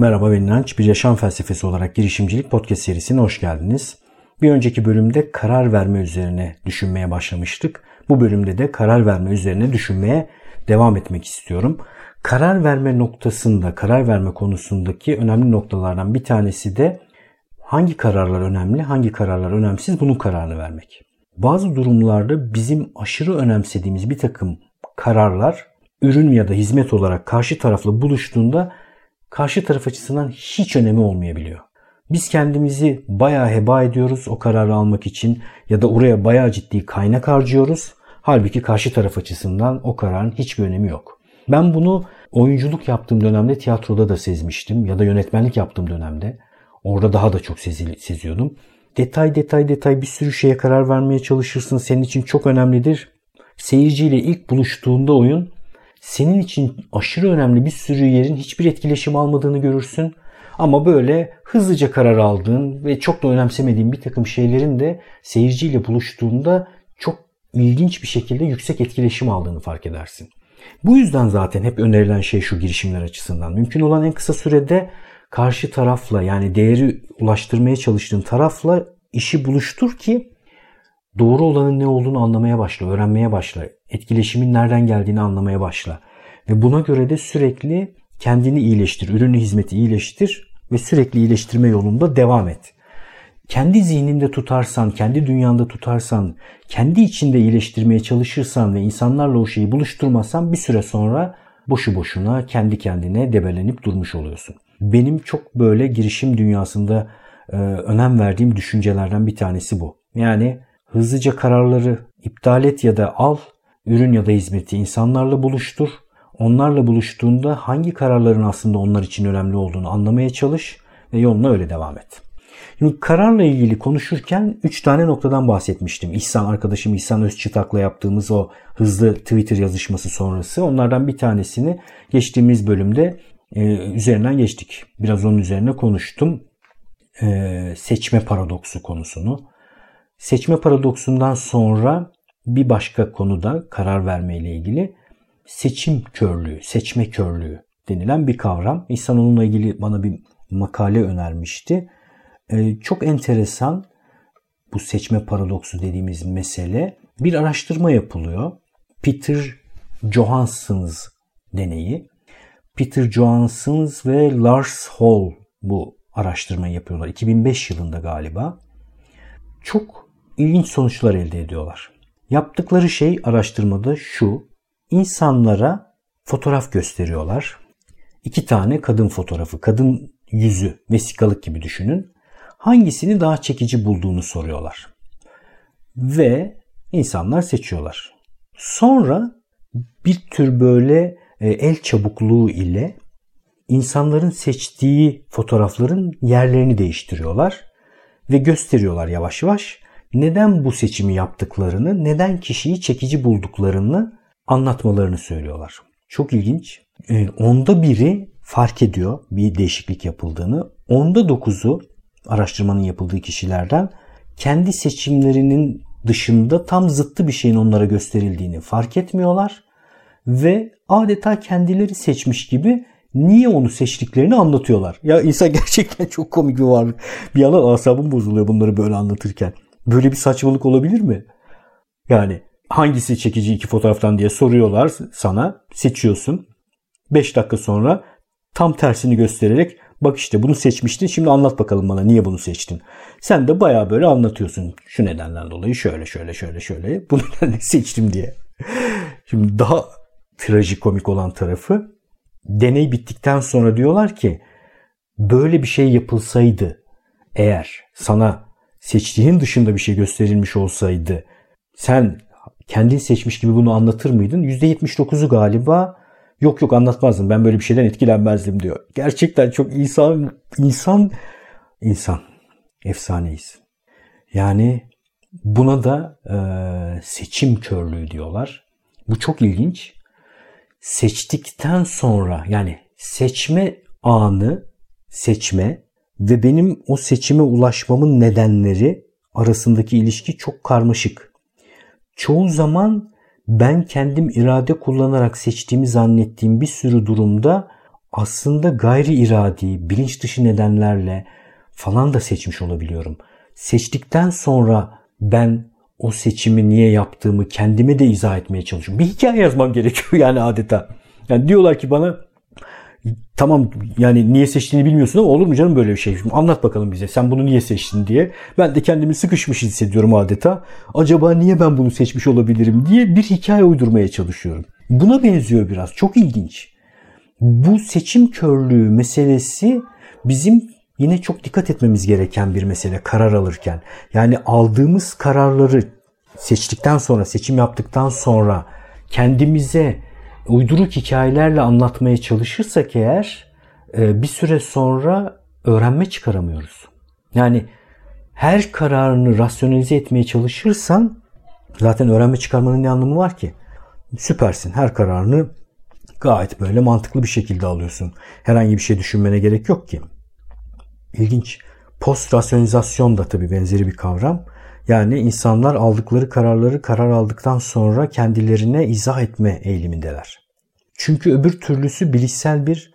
Merhaba ben İnanç. Bir yaşam felsefesi olarak girişimcilik podcast serisine hoş geldiniz. Bir önceki bölümde karar verme üzerine düşünmeye başlamıştık. Bu bölümde de karar verme üzerine düşünmeye devam etmek istiyorum. Karar verme noktasında, karar verme konusundaki önemli noktalardan bir tanesi de hangi kararlar önemli, hangi kararlar önemsiz bunun kararını vermek. Bazı durumlarda bizim aşırı önemsediğimiz bir takım kararlar ürün ya da hizmet olarak karşı tarafla buluştuğunda karşı taraf açısından hiç önemi olmayabiliyor. Biz kendimizi bayağı heba ediyoruz o kararı almak için ya da oraya bayağı ciddi kaynak harcıyoruz. Halbuki karşı taraf açısından o kararın hiçbir önemi yok. Ben bunu oyunculuk yaptığım dönemde tiyatroda da sezmiştim ya da yönetmenlik yaptığım dönemde. Orada daha da çok seziyordum. Detay detay detay bir sürü şeye karar vermeye çalışırsın. Senin için çok önemlidir. Seyirciyle ilk buluştuğunda oyun senin için aşırı önemli bir sürü yerin hiçbir etkileşim almadığını görürsün. Ama böyle hızlıca karar aldığın ve çok da önemsemediğin bir takım şeylerin de seyirciyle buluştuğunda çok ilginç bir şekilde yüksek etkileşim aldığını fark edersin. Bu yüzden zaten hep önerilen şey şu girişimler açısından. Mümkün olan en kısa sürede karşı tarafla yani değeri ulaştırmaya çalıştığın tarafla işi buluştur ki doğru olanın ne olduğunu anlamaya başla, öğrenmeye başla. Etkileşimin nereden geldiğini anlamaya başla. Ve buna göre de sürekli kendini iyileştir, ürünü hizmeti iyileştir ve sürekli iyileştirme yolunda devam et. Kendi zihninde tutarsan, kendi dünyanda tutarsan, kendi içinde iyileştirmeye çalışırsan ve insanlarla o şeyi buluşturmazsan bir süre sonra boşu boşuna kendi kendine debelenip durmuş oluyorsun. Benim çok böyle girişim dünyasında e, önem verdiğim düşüncelerden bir tanesi bu. Yani hızlıca kararları iptal et ya da al, ürün ya da hizmeti insanlarla buluştur. Onlarla buluştuğunda hangi kararların aslında onlar için önemli olduğunu anlamaya çalış ve yoluna öyle devam et. Şimdi kararla ilgili konuşurken 3 tane noktadan bahsetmiştim. İhsan arkadaşım İhsan Özçıtak'la yaptığımız o hızlı Twitter yazışması sonrası. Onlardan bir tanesini geçtiğimiz bölümde e, üzerinden geçtik. Biraz onun üzerine konuştum. E, seçme paradoksu konusunu. Seçme paradoksundan sonra bir başka konuda karar verme ile ilgili seçim körlüğü, seçme körlüğü denilen bir kavram. İhsan onunla ilgili bana bir makale önermişti. Ee, çok enteresan bu seçme paradoksu dediğimiz mesele. Bir araştırma yapılıyor. Peter Johansson's deneyi. Peter Johanssons ve Lars Hall bu araştırmayı yapıyorlar. 2005 yılında galiba. Çok ilginç sonuçlar elde ediyorlar. Yaptıkları şey araştırmada şu. İnsanlara fotoğraf gösteriyorlar. İki tane kadın fotoğrafı, kadın yüzü, vesikalık gibi düşünün. Hangisini daha çekici bulduğunu soruyorlar. Ve insanlar seçiyorlar. Sonra bir tür böyle e, el çabukluğu ile insanların seçtiği fotoğrafların yerlerini değiştiriyorlar ve gösteriyorlar yavaş yavaş neden bu seçimi yaptıklarını, neden kişiyi çekici bulduklarını anlatmalarını söylüyorlar. Çok ilginç. E, onda biri fark ediyor bir değişiklik yapıldığını. Onda dokuzu araştırmanın yapıldığı kişilerden kendi seçimlerinin dışında tam zıttı bir şeyin onlara gösterildiğini fark etmiyorlar ve adeta kendileri seçmiş gibi niye onu seçtiklerini anlatıyorlar. Ya insan gerçekten çok komik bir varlık. Bir yandan asabım bozuluyor bunları böyle anlatırken. Böyle bir saçmalık olabilir mi? Yani hangisi çekici iki fotoğraftan diye soruyorlar sana. Seçiyorsun. 5 dakika sonra tam tersini göstererek bak işte bunu seçmiştin şimdi anlat bakalım bana niye bunu seçtin. Sen de baya böyle anlatıyorsun şu nedenden dolayı şöyle şöyle şöyle şöyle bu nedenle seçtim diye. Şimdi daha trajikomik olan tarafı deney bittikten sonra diyorlar ki böyle bir şey yapılsaydı eğer sana seçtiğin dışında bir şey gösterilmiş olsaydı sen kendin seçmiş gibi bunu anlatır mıydın? %79'u galiba yok yok anlatmazdım ben böyle bir şeyden etkilenmezdim diyor. Gerçekten çok insan insan insan efsaneyiz. Yani buna da e, seçim körlüğü diyorlar. Bu çok ilginç. Seçtikten sonra yani seçme anı seçme ve benim o seçime ulaşmamın nedenleri arasındaki ilişki çok karmaşık. Çoğu zaman ben kendim irade kullanarak seçtiğimi zannettiğim bir sürü durumda aslında gayri iradi, bilinç dışı nedenlerle falan da seçmiş olabiliyorum. Seçtikten sonra ben o seçimi niye yaptığımı kendime de izah etmeye çalışıyorum. Bir hikaye yazmam gerekiyor yani adeta. Yani diyorlar ki bana tamam yani niye seçtiğini bilmiyorsun ama olur mu canım böyle bir şey? Anlat bakalım bize sen bunu niye seçtin diye. Ben de kendimi sıkışmış hissediyorum adeta. Acaba niye ben bunu seçmiş olabilirim diye bir hikaye uydurmaya çalışıyorum. Buna benziyor biraz. Çok ilginç. Bu seçim körlüğü meselesi bizim yine çok dikkat etmemiz gereken bir mesele karar alırken. Yani aldığımız kararları seçtikten sonra, seçim yaptıktan sonra kendimize uyduruk hikayelerle anlatmaya çalışırsak eğer e, bir süre sonra öğrenme çıkaramıyoruz. Yani her kararını rasyonelize etmeye çalışırsan zaten öğrenme çıkarmanın ne anlamı var ki? Süpersin. Her kararını gayet böyle mantıklı bir şekilde alıyorsun. Herhangi bir şey düşünmene gerek yok ki. İlginç. Post rasyonizasyon da tabii benzeri bir kavram. Yani insanlar aldıkları kararları karar aldıktan sonra kendilerine izah etme eğilimindeler. Çünkü öbür türlüsü bilişsel bir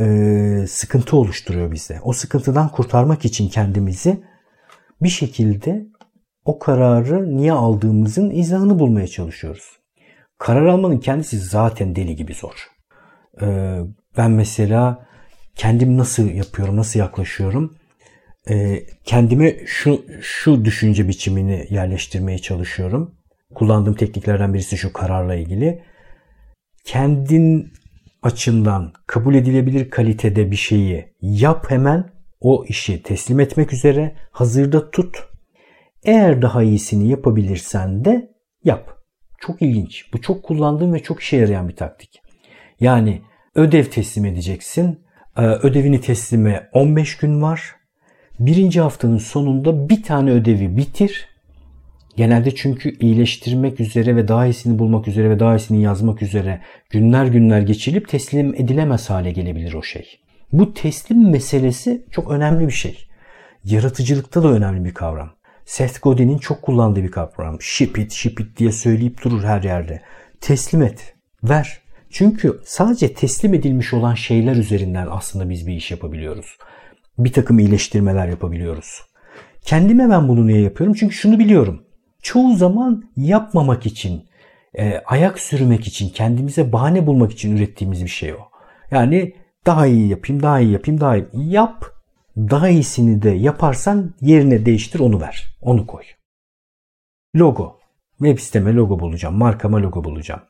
e, sıkıntı oluşturuyor bizde. O sıkıntıdan kurtarmak için kendimizi bir şekilde o kararı niye aldığımızın izahını bulmaya çalışıyoruz. Karar almanın kendisi zaten deli gibi zor. E, ben mesela kendim nasıl yapıyorum, nasıl yaklaşıyorum? E, kendime şu şu düşünce biçimini yerleştirmeye çalışıyorum. Kullandığım tekniklerden birisi şu kararla ilgili. Kendin açından kabul edilebilir kalitede bir şeyi yap hemen o işi teslim etmek üzere hazırda tut. Eğer daha iyisini yapabilirsen de yap. Çok ilginç. Bu çok kullandığım ve çok işe yarayan bir taktik. Yani ödev teslim edeceksin. Ee, ödevini teslime 15 gün var. Birinci haftanın sonunda bir tane ödevi bitir. Genelde çünkü iyileştirmek üzere ve daha iyisini bulmak üzere ve daha iyisini yazmak üzere günler günler geçilip teslim edilemez hale gelebilir o şey. Bu teslim meselesi çok önemli bir şey. Yaratıcılıkta da önemli bir kavram. Seth Godin'in çok kullandığı bir kavram. Ship it, ship it diye söyleyip durur her yerde. Teslim et, ver. Çünkü sadece teslim edilmiş olan şeyler üzerinden aslında biz bir iş yapabiliyoruz. Bir takım iyileştirmeler yapabiliyoruz. Kendime ben bunu niye yapıyorum? Çünkü şunu biliyorum. Çoğu zaman yapmamak için, e, ayak sürmek için, kendimize bahane bulmak için ürettiğimiz bir şey o. Yani daha iyi yapayım, daha iyi yapayım, daha iyi. Yap, daha iyisini de yaparsan yerine değiştir onu ver. Onu koy. Logo. Web siteme logo bulacağım. Markama logo bulacağım.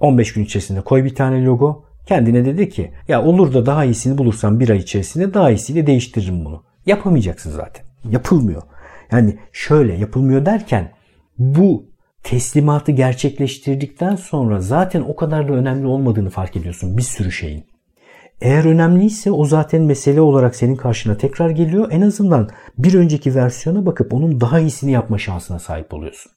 15 gün içerisinde koy bir tane logo. Kendine dedi ki ya olur da daha iyisini bulursam bir ay içerisinde daha iyisiyle değiştiririm bunu. Yapamayacaksın zaten. Yapılmıyor. Yani şöyle yapılmıyor derken bu teslimatı gerçekleştirdikten sonra zaten o kadar da önemli olmadığını fark ediyorsun bir sürü şeyin. Eğer önemliyse o zaten mesele olarak senin karşına tekrar geliyor. En azından bir önceki versiyona bakıp onun daha iyisini yapma şansına sahip oluyorsun.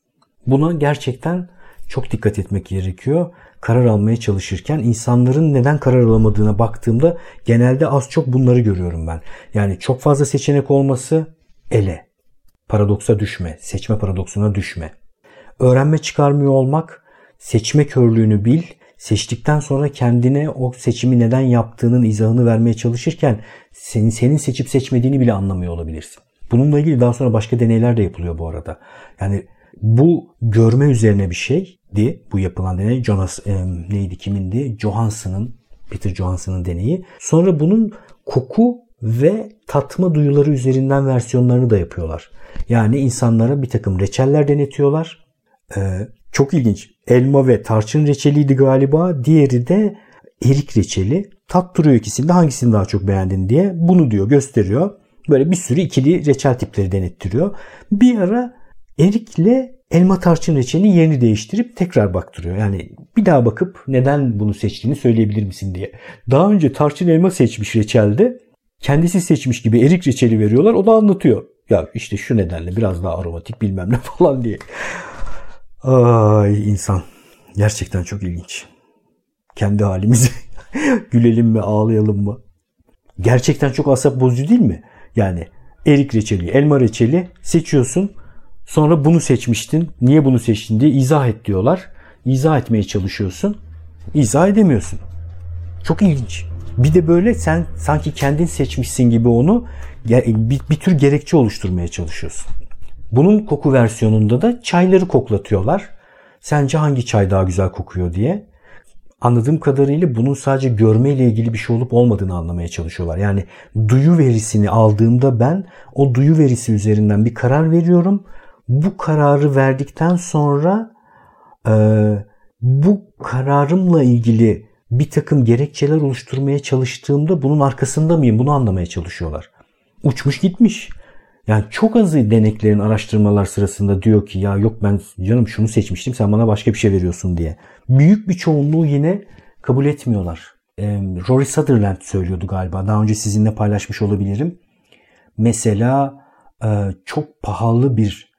Buna gerçekten çok dikkat etmek gerekiyor. Karar almaya çalışırken insanların neden karar alamadığına baktığımda genelde az çok bunları görüyorum ben. Yani çok fazla seçenek olması ele. Paradoksa düşme, seçme paradoksuna düşme. Öğrenme çıkarmıyor olmak, seçme körlüğünü bil, seçtikten sonra kendine o seçimi neden yaptığının izahını vermeye çalışırken senin, senin seçip seçmediğini bile anlamıyor olabilirsin. Bununla ilgili daha sonra başka deneyler de yapılıyor bu arada. Yani bu görme üzerine bir şeydi bu yapılan deney. Jonas e, neydi kimindi? Johansson'ın Peter Johansson'ın deneyi. Sonra bunun koku ve tatma duyuları üzerinden versiyonlarını da yapıyorlar. Yani insanlara bir takım reçeller denetiyorlar. Ee, çok ilginç. Elma ve tarçın reçeliydi galiba. Diğeri de erik reçeli. Tattırıyor ikisini de hangisini daha çok beğendin diye. Bunu diyor gösteriyor. Böyle bir sürü ikili reçel tipleri denettiriyor. Bir ara erikle elma tarçın reçelinin yerini değiştirip tekrar baktırıyor. Yani bir daha bakıp neden bunu seçtiğini söyleyebilir misin diye. Daha önce tarçın elma seçmiş reçelde kendisi seçmiş gibi erik reçeli veriyorlar. O da anlatıyor. Ya işte şu nedenle biraz daha aromatik bilmem ne falan diye. Ay insan. Gerçekten çok ilginç. Kendi halimize gülelim mi ağlayalım mı? Gerçekten çok asap bozucu değil mi? Yani erik reçeli, elma reçeli seçiyorsun. Sonra bunu seçmiştin. Niye bunu seçtin diye izah et diyorlar. İzah etmeye çalışıyorsun. İzah edemiyorsun. Çok ilginç. Bir de böyle sen sanki kendin seçmişsin gibi onu bir, bir tür gerekçe oluşturmaya çalışıyorsun. Bunun koku versiyonunda da çayları koklatıyorlar. Sence hangi çay daha güzel kokuyor diye. Anladığım kadarıyla bunun sadece görme ile ilgili bir şey olup olmadığını anlamaya çalışıyorlar. Yani duyu verisini aldığımda ben o duyu verisi üzerinden bir karar veriyorum. Bu kararı verdikten sonra e, bu kararımla ilgili bir takım gerekçeler oluşturmaya çalıştığımda bunun arkasında mıyım? Bunu anlamaya çalışıyorlar. Uçmuş gitmiş. Yani çok azı deneklerin araştırmalar sırasında diyor ki ya yok ben canım şunu seçmiştim sen bana başka bir şey veriyorsun diye. Büyük bir çoğunluğu yine kabul etmiyorlar. Ee, Rory Sutherland söylüyordu galiba. Daha önce sizinle paylaşmış olabilirim. Mesela e, çok pahalı bir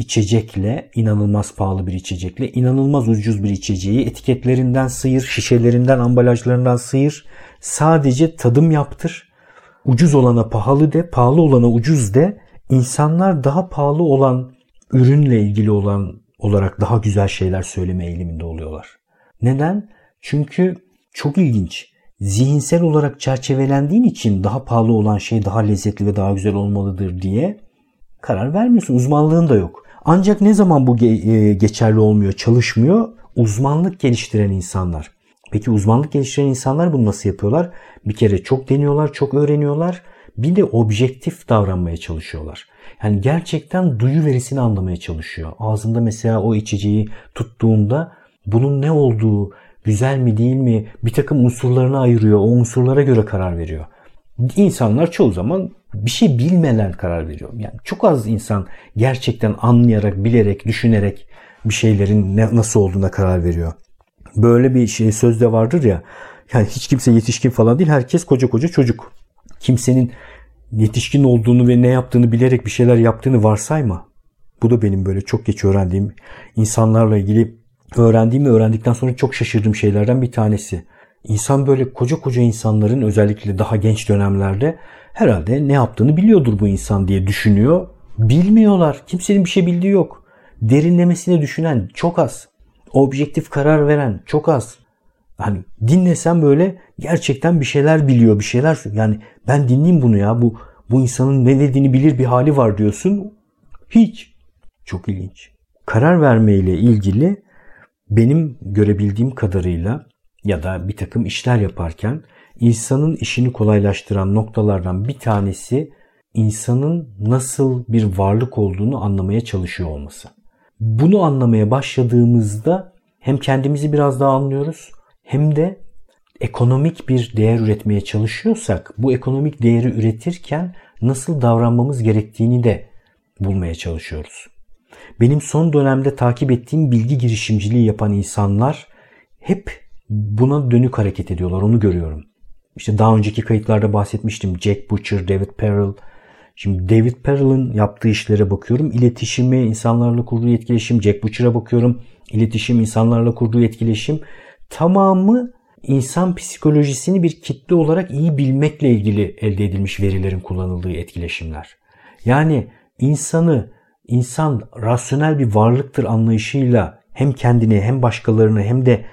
içecekle, inanılmaz pahalı bir içecekle, inanılmaz ucuz bir içeceği etiketlerinden sıyır, şişelerinden, ambalajlarından sıyır. Sadece tadım yaptır. Ucuz olana pahalı de, pahalı olana ucuz de insanlar daha pahalı olan ürünle ilgili olan olarak daha güzel şeyler söyleme eğiliminde oluyorlar. Neden? Çünkü çok ilginç. Zihinsel olarak çerçevelendiğin için daha pahalı olan şey daha lezzetli ve daha güzel olmalıdır diye karar vermiyorsun. Uzmanlığın da yok. Ancak ne zaman bu e, geçerli olmuyor, çalışmıyor? Uzmanlık geliştiren insanlar. Peki uzmanlık geliştiren insanlar bunu nasıl yapıyorlar? Bir kere çok deniyorlar, çok öğreniyorlar bir de objektif davranmaya çalışıyorlar. Yani gerçekten duyu verisini anlamaya çalışıyor. Ağzında mesela o içeceği tuttuğunda bunun ne olduğu, güzel mi değil mi bir takım unsurlarını ayırıyor. O unsurlara göre karar veriyor. İnsanlar çoğu zaman bir şey bilmeden karar veriyor. Yani çok az insan gerçekten anlayarak, bilerek, düşünerek bir şeylerin ne, nasıl olduğuna karar veriyor. Böyle bir şey sözde vardır ya. Yani hiç kimse yetişkin falan değil. Herkes koca koca çocuk kimsenin yetişkin olduğunu ve ne yaptığını bilerek bir şeyler yaptığını varsayma. Bu da benim böyle çok geç öğrendiğim insanlarla ilgili öğrendiğim ve öğrendikten sonra çok şaşırdığım şeylerden bir tanesi. İnsan böyle koca koca insanların özellikle daha genç dönemlerde herhalde ne yaptığını biliyordur bu insan diye düşünüyor. Bilmiyorlar. Kimsenin bir şey bildiği yok. Derinlemesine düşünen çok az. Objektif karar veren çok az. Hani dinlesem böyle gerçekten bir şeyler biliyor, bir şeyler yani ben dinleyeyim bunu ya. Bu bu insanın ne dediğini bilir bir hali var diyorsun. Hiç. Çok ilginç. Karar verme ile ilgili benim görebildiğim kadarıyla ya da bir takım işler yaparken insanın işini kolaylaştıran noktalardan bir tanesi insanın nasıl bir varlık olduğunu anlamaya çalışıyor olması. Bunu anlamaya başladığımızda hem kendimizi biraz daha anlıyoruz hem de ekonomik bir değer üretmeye çalışıyorsak bu ekonomik değeri üretirken nasıl davranmamız gerektiğini de bulmaya çalışıyoruz. Benim son dönemde takip ettiğim bilgi girişimciliği yapan insanlar hep buna dönük hareket ediyorlar. Onu görüyorum. İşte daha önceki kayıtlarda bahsetmiştim. Jack Butcher, David Perel. Şimdi David Perel'ın yaptığı işlere bakıyorum. İletişimi, insanlarla kurduğu etkileşim. Jack Butcher'a bakıyorum. İletişim, insanlarla kurduğu etkileşim tamamı insan psikolojisini bir kitle olarak iyi bilmekle ilgili elde edilmiş verilerin kullanıldığı etkileşimler. Yani insanı insan rasyonel bir varlıktır anlayışıyla hem kendini hem başkalarını hem de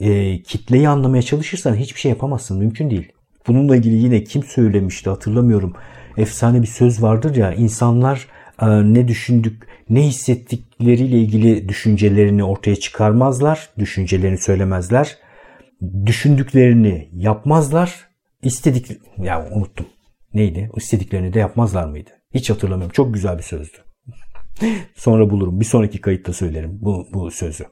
e, kitleyi anlamaya çalışırsan hiçbir şey yapamazsın. Mümkün değil. Bununla ilgili yine kim söylemişti hatırlamıyorum. Efsane bir söz vardır ya insanlar e, ne düşündük, ne hissettikleriyle ilgili düşüncelerini ortaya çıkarmazlar, düşüncelerini söylemezler. Düşündüklerini yapmazlar, istedik ya unuttum. Neydi? İstediklerini de yapmazlar mıydı? Hiç hatırlamıyorum. Çok güzel bir sözdü. Sonra bulurum. Bir sonraki kayıtta söylerim bu, bu sözü.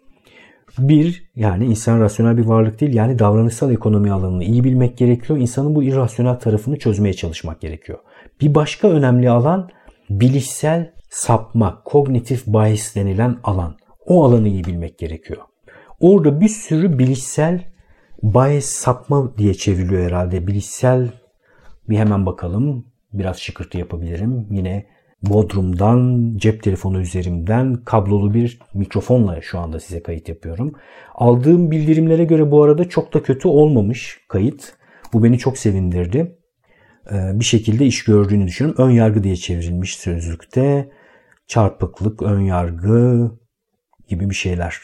Bir, yani insan rasyonel bir varlık değil. Yani davranışsal ekonomi alanını iyi bilmek gerekiyor. İnsanın bu irrasyonel tarafını çözmeye çalışmak gerekiyor. Bir başka önemli alan bilişsel sapma, kognitif bias denilen alan. O alanı iyi bilmek gerekiyor. Orada bir sürü bilişsel bias sapma diye çevriliyor herhalde. Bilişsel bir hemen bakalım. Biraz şıkırtı yapabilirim. Yine Bodrum'dan, cep telefonu üzerimden kablolu bir mikrofonla şu anda size kayıt yapıyorum. Aldığım bildirimlere göre bu arada çok da kötü olmamış kayıt. Bu beni çok sevindirdi. Ee, bir şekilde iş gördüğünü düşünüyorum. Ön yargı diye çevrilmiş sözlükte. Çarpıklık, ön yargı gibi bir şeyler.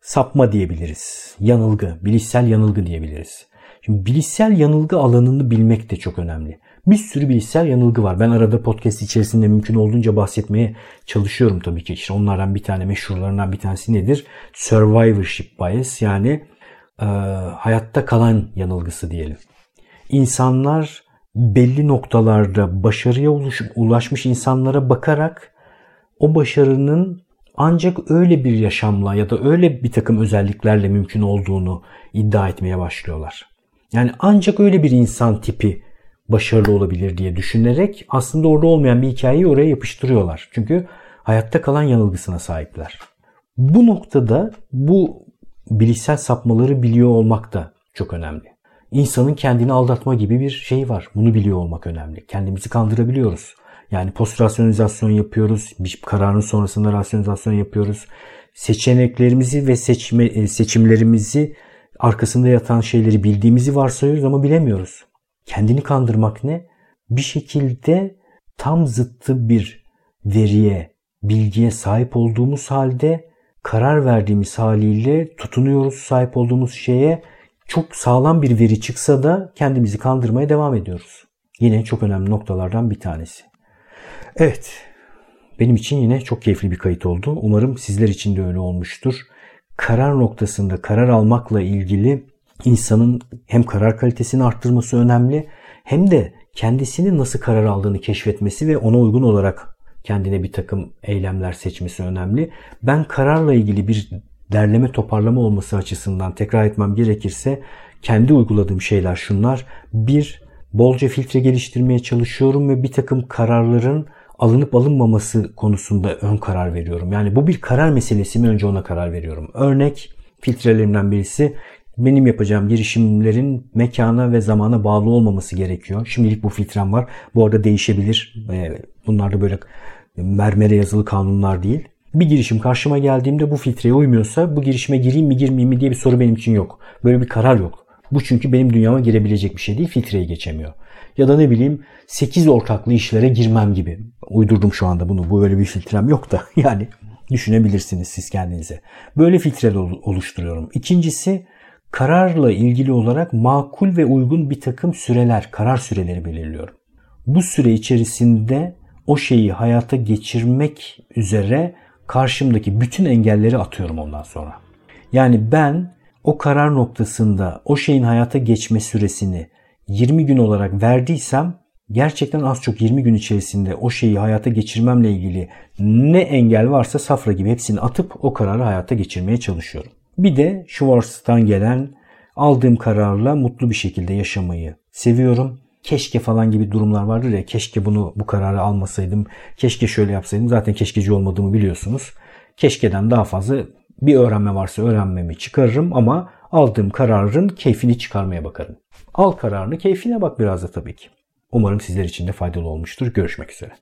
Sapma diyebiliriz. Yanılgı, bilişsel yanılgı diyebiliriz. Şimdi bilişsel yanılgı alanını bilmek de çok önemli. Bir sürü bilişsel yanılgı var. Ben arada podcast içerisinde mümkün olduğunca bahsetmeye çalışıyorum tabii ki. İşte onlardan bir tane meşhurlarından bir tanesi nedir? Survivorship bias yani e, hayatta kalan yanılgısı diyelim. İnsanlar belli noktalarda başarıya ulaşmış insanlara bakarak o başarının ancak öyle bir yaşamla ya da öyle bir takım özelliklerle mümkün olduğunu iddia etmeye başlıyorlar. Yani ancak öyle bir insan tipi başarılı olabilir diye düşünerek aslında orada olmayan bir hikayeyi oraya yapıştırıyorlar. Çünkü hayatta kalan yanılgısına sahipler. Bu noktada bu bilişsel sapmaları biliyor olmak da çok önemli. İnsanın kendini aldatma gibi bir şey var. Bunu biliyor olmak önemli. Kendimizi kandırabiliyoruz. Yani post rasyonalizasyon yapıyoruz. Bir kararın sonrasında rasyonalizasyon yapıyoruz. Seçeneklerimizi ve seçme, e, seçimlerimizi arkasında yatan şeyleri bildiğimizi varsayıyoruz ama bilemiyoruz. Kendini kandırmak ne? Bir şekilde tam zıttı bir veriye, bilgiye sahip olduğumuz halde karar verdiğimiz haliyle tutunuyoruz sahip olduğumuz şeye çok sağlam bir veri çıksa da kendimizi kandırmaya devam ediyoruz. Yine çok önemli noktalardan bir tanesi. Evet, benim için yine çok keyifli bir kayıt oldu. Umarım sizler için de öyle olmuştur. Karar noktasında karar almakla ilgili insanın hem karar kalitesini arttırması önemli hem de kendisini nasıl karar aldığını keşfetmesi ve ona uygun olarak kendine bir takım eylemler seçmesi önemli. Ben kararla ilgili bir derleme toparlama olması açısından tekrar etmem gerekirse kendi uyguladığım şeyler şunlar. Bir, bolca filtre geliştirmeye çalışıyorum ve bir takım kararların alınıp alınmaması konusunda ön karar veriyorum. Yani bu bir karar meselesi mi önce ona karar veriyorum. Örnek filtrelerimden birisi benim yapacağım girişimlerin mekana ve zamana bağlı olmaması gerekiyor. Şimdilik bu filtrem var. Bu arada değişebilir. Bunlar da böyle mermere yazılı kanunlar değil. Bir girişim karşıma geldiğimde bu filtreye uymuyorsa bu girişime gireyim mi girmeyeyim mi diye bir soru benim için yok. Böyle bir karar yok. Bu çünkü benim dünyama girebilecek bir şey değil. Filtreyi geçemiyor. Ya da ne bileyim 8 ortaklı işlere girmem gibi. Uydurdum şu anda bunu. Bu böyle bir filtrem yok da. Yani düşünebilirsiniz siz kendinize. Böyle filtreler oluşturuyorum. İkincisi kararla ilgili olarak makul ve uygun bir takım süreler, karar süreleri belirliyorum. Bu süre içerisinde o şeyi hayata geçirmek üzere karşımdaki bütün engelleri atıyorum ondan sonra. Yani ben o karar noktasında o şeyin hayata geçme süresini 20 gün olarak verdiysem gerçekten az çok 20 gün içerisinde o şeyi hayata geçirmemle ilgili ne engel varsa safra gibi hepsini atıp o kararı hayata geçirmeye çalışıyorum. Bir de Schwarz'tan gelen aldığım kararla mutlu bir şekilde yaşamayı seviyorum. Keşke falan gibi durumlar vardır ya keşke bunu bu kararı almasaydım, keşke şöyle yapsaydım. Zaten keşkeci olmadığımı biliyorsunuz. Keşkeden daha fazla bir öğrenme varsa öğrenmemi çıkarırım ama aldığım kararın keyfini çıkarmaya bakarım. Al kararını keyfine bak biraz da tabii ki. Umarım sizler için de faydalı olmuştur. Görüşmek üzere.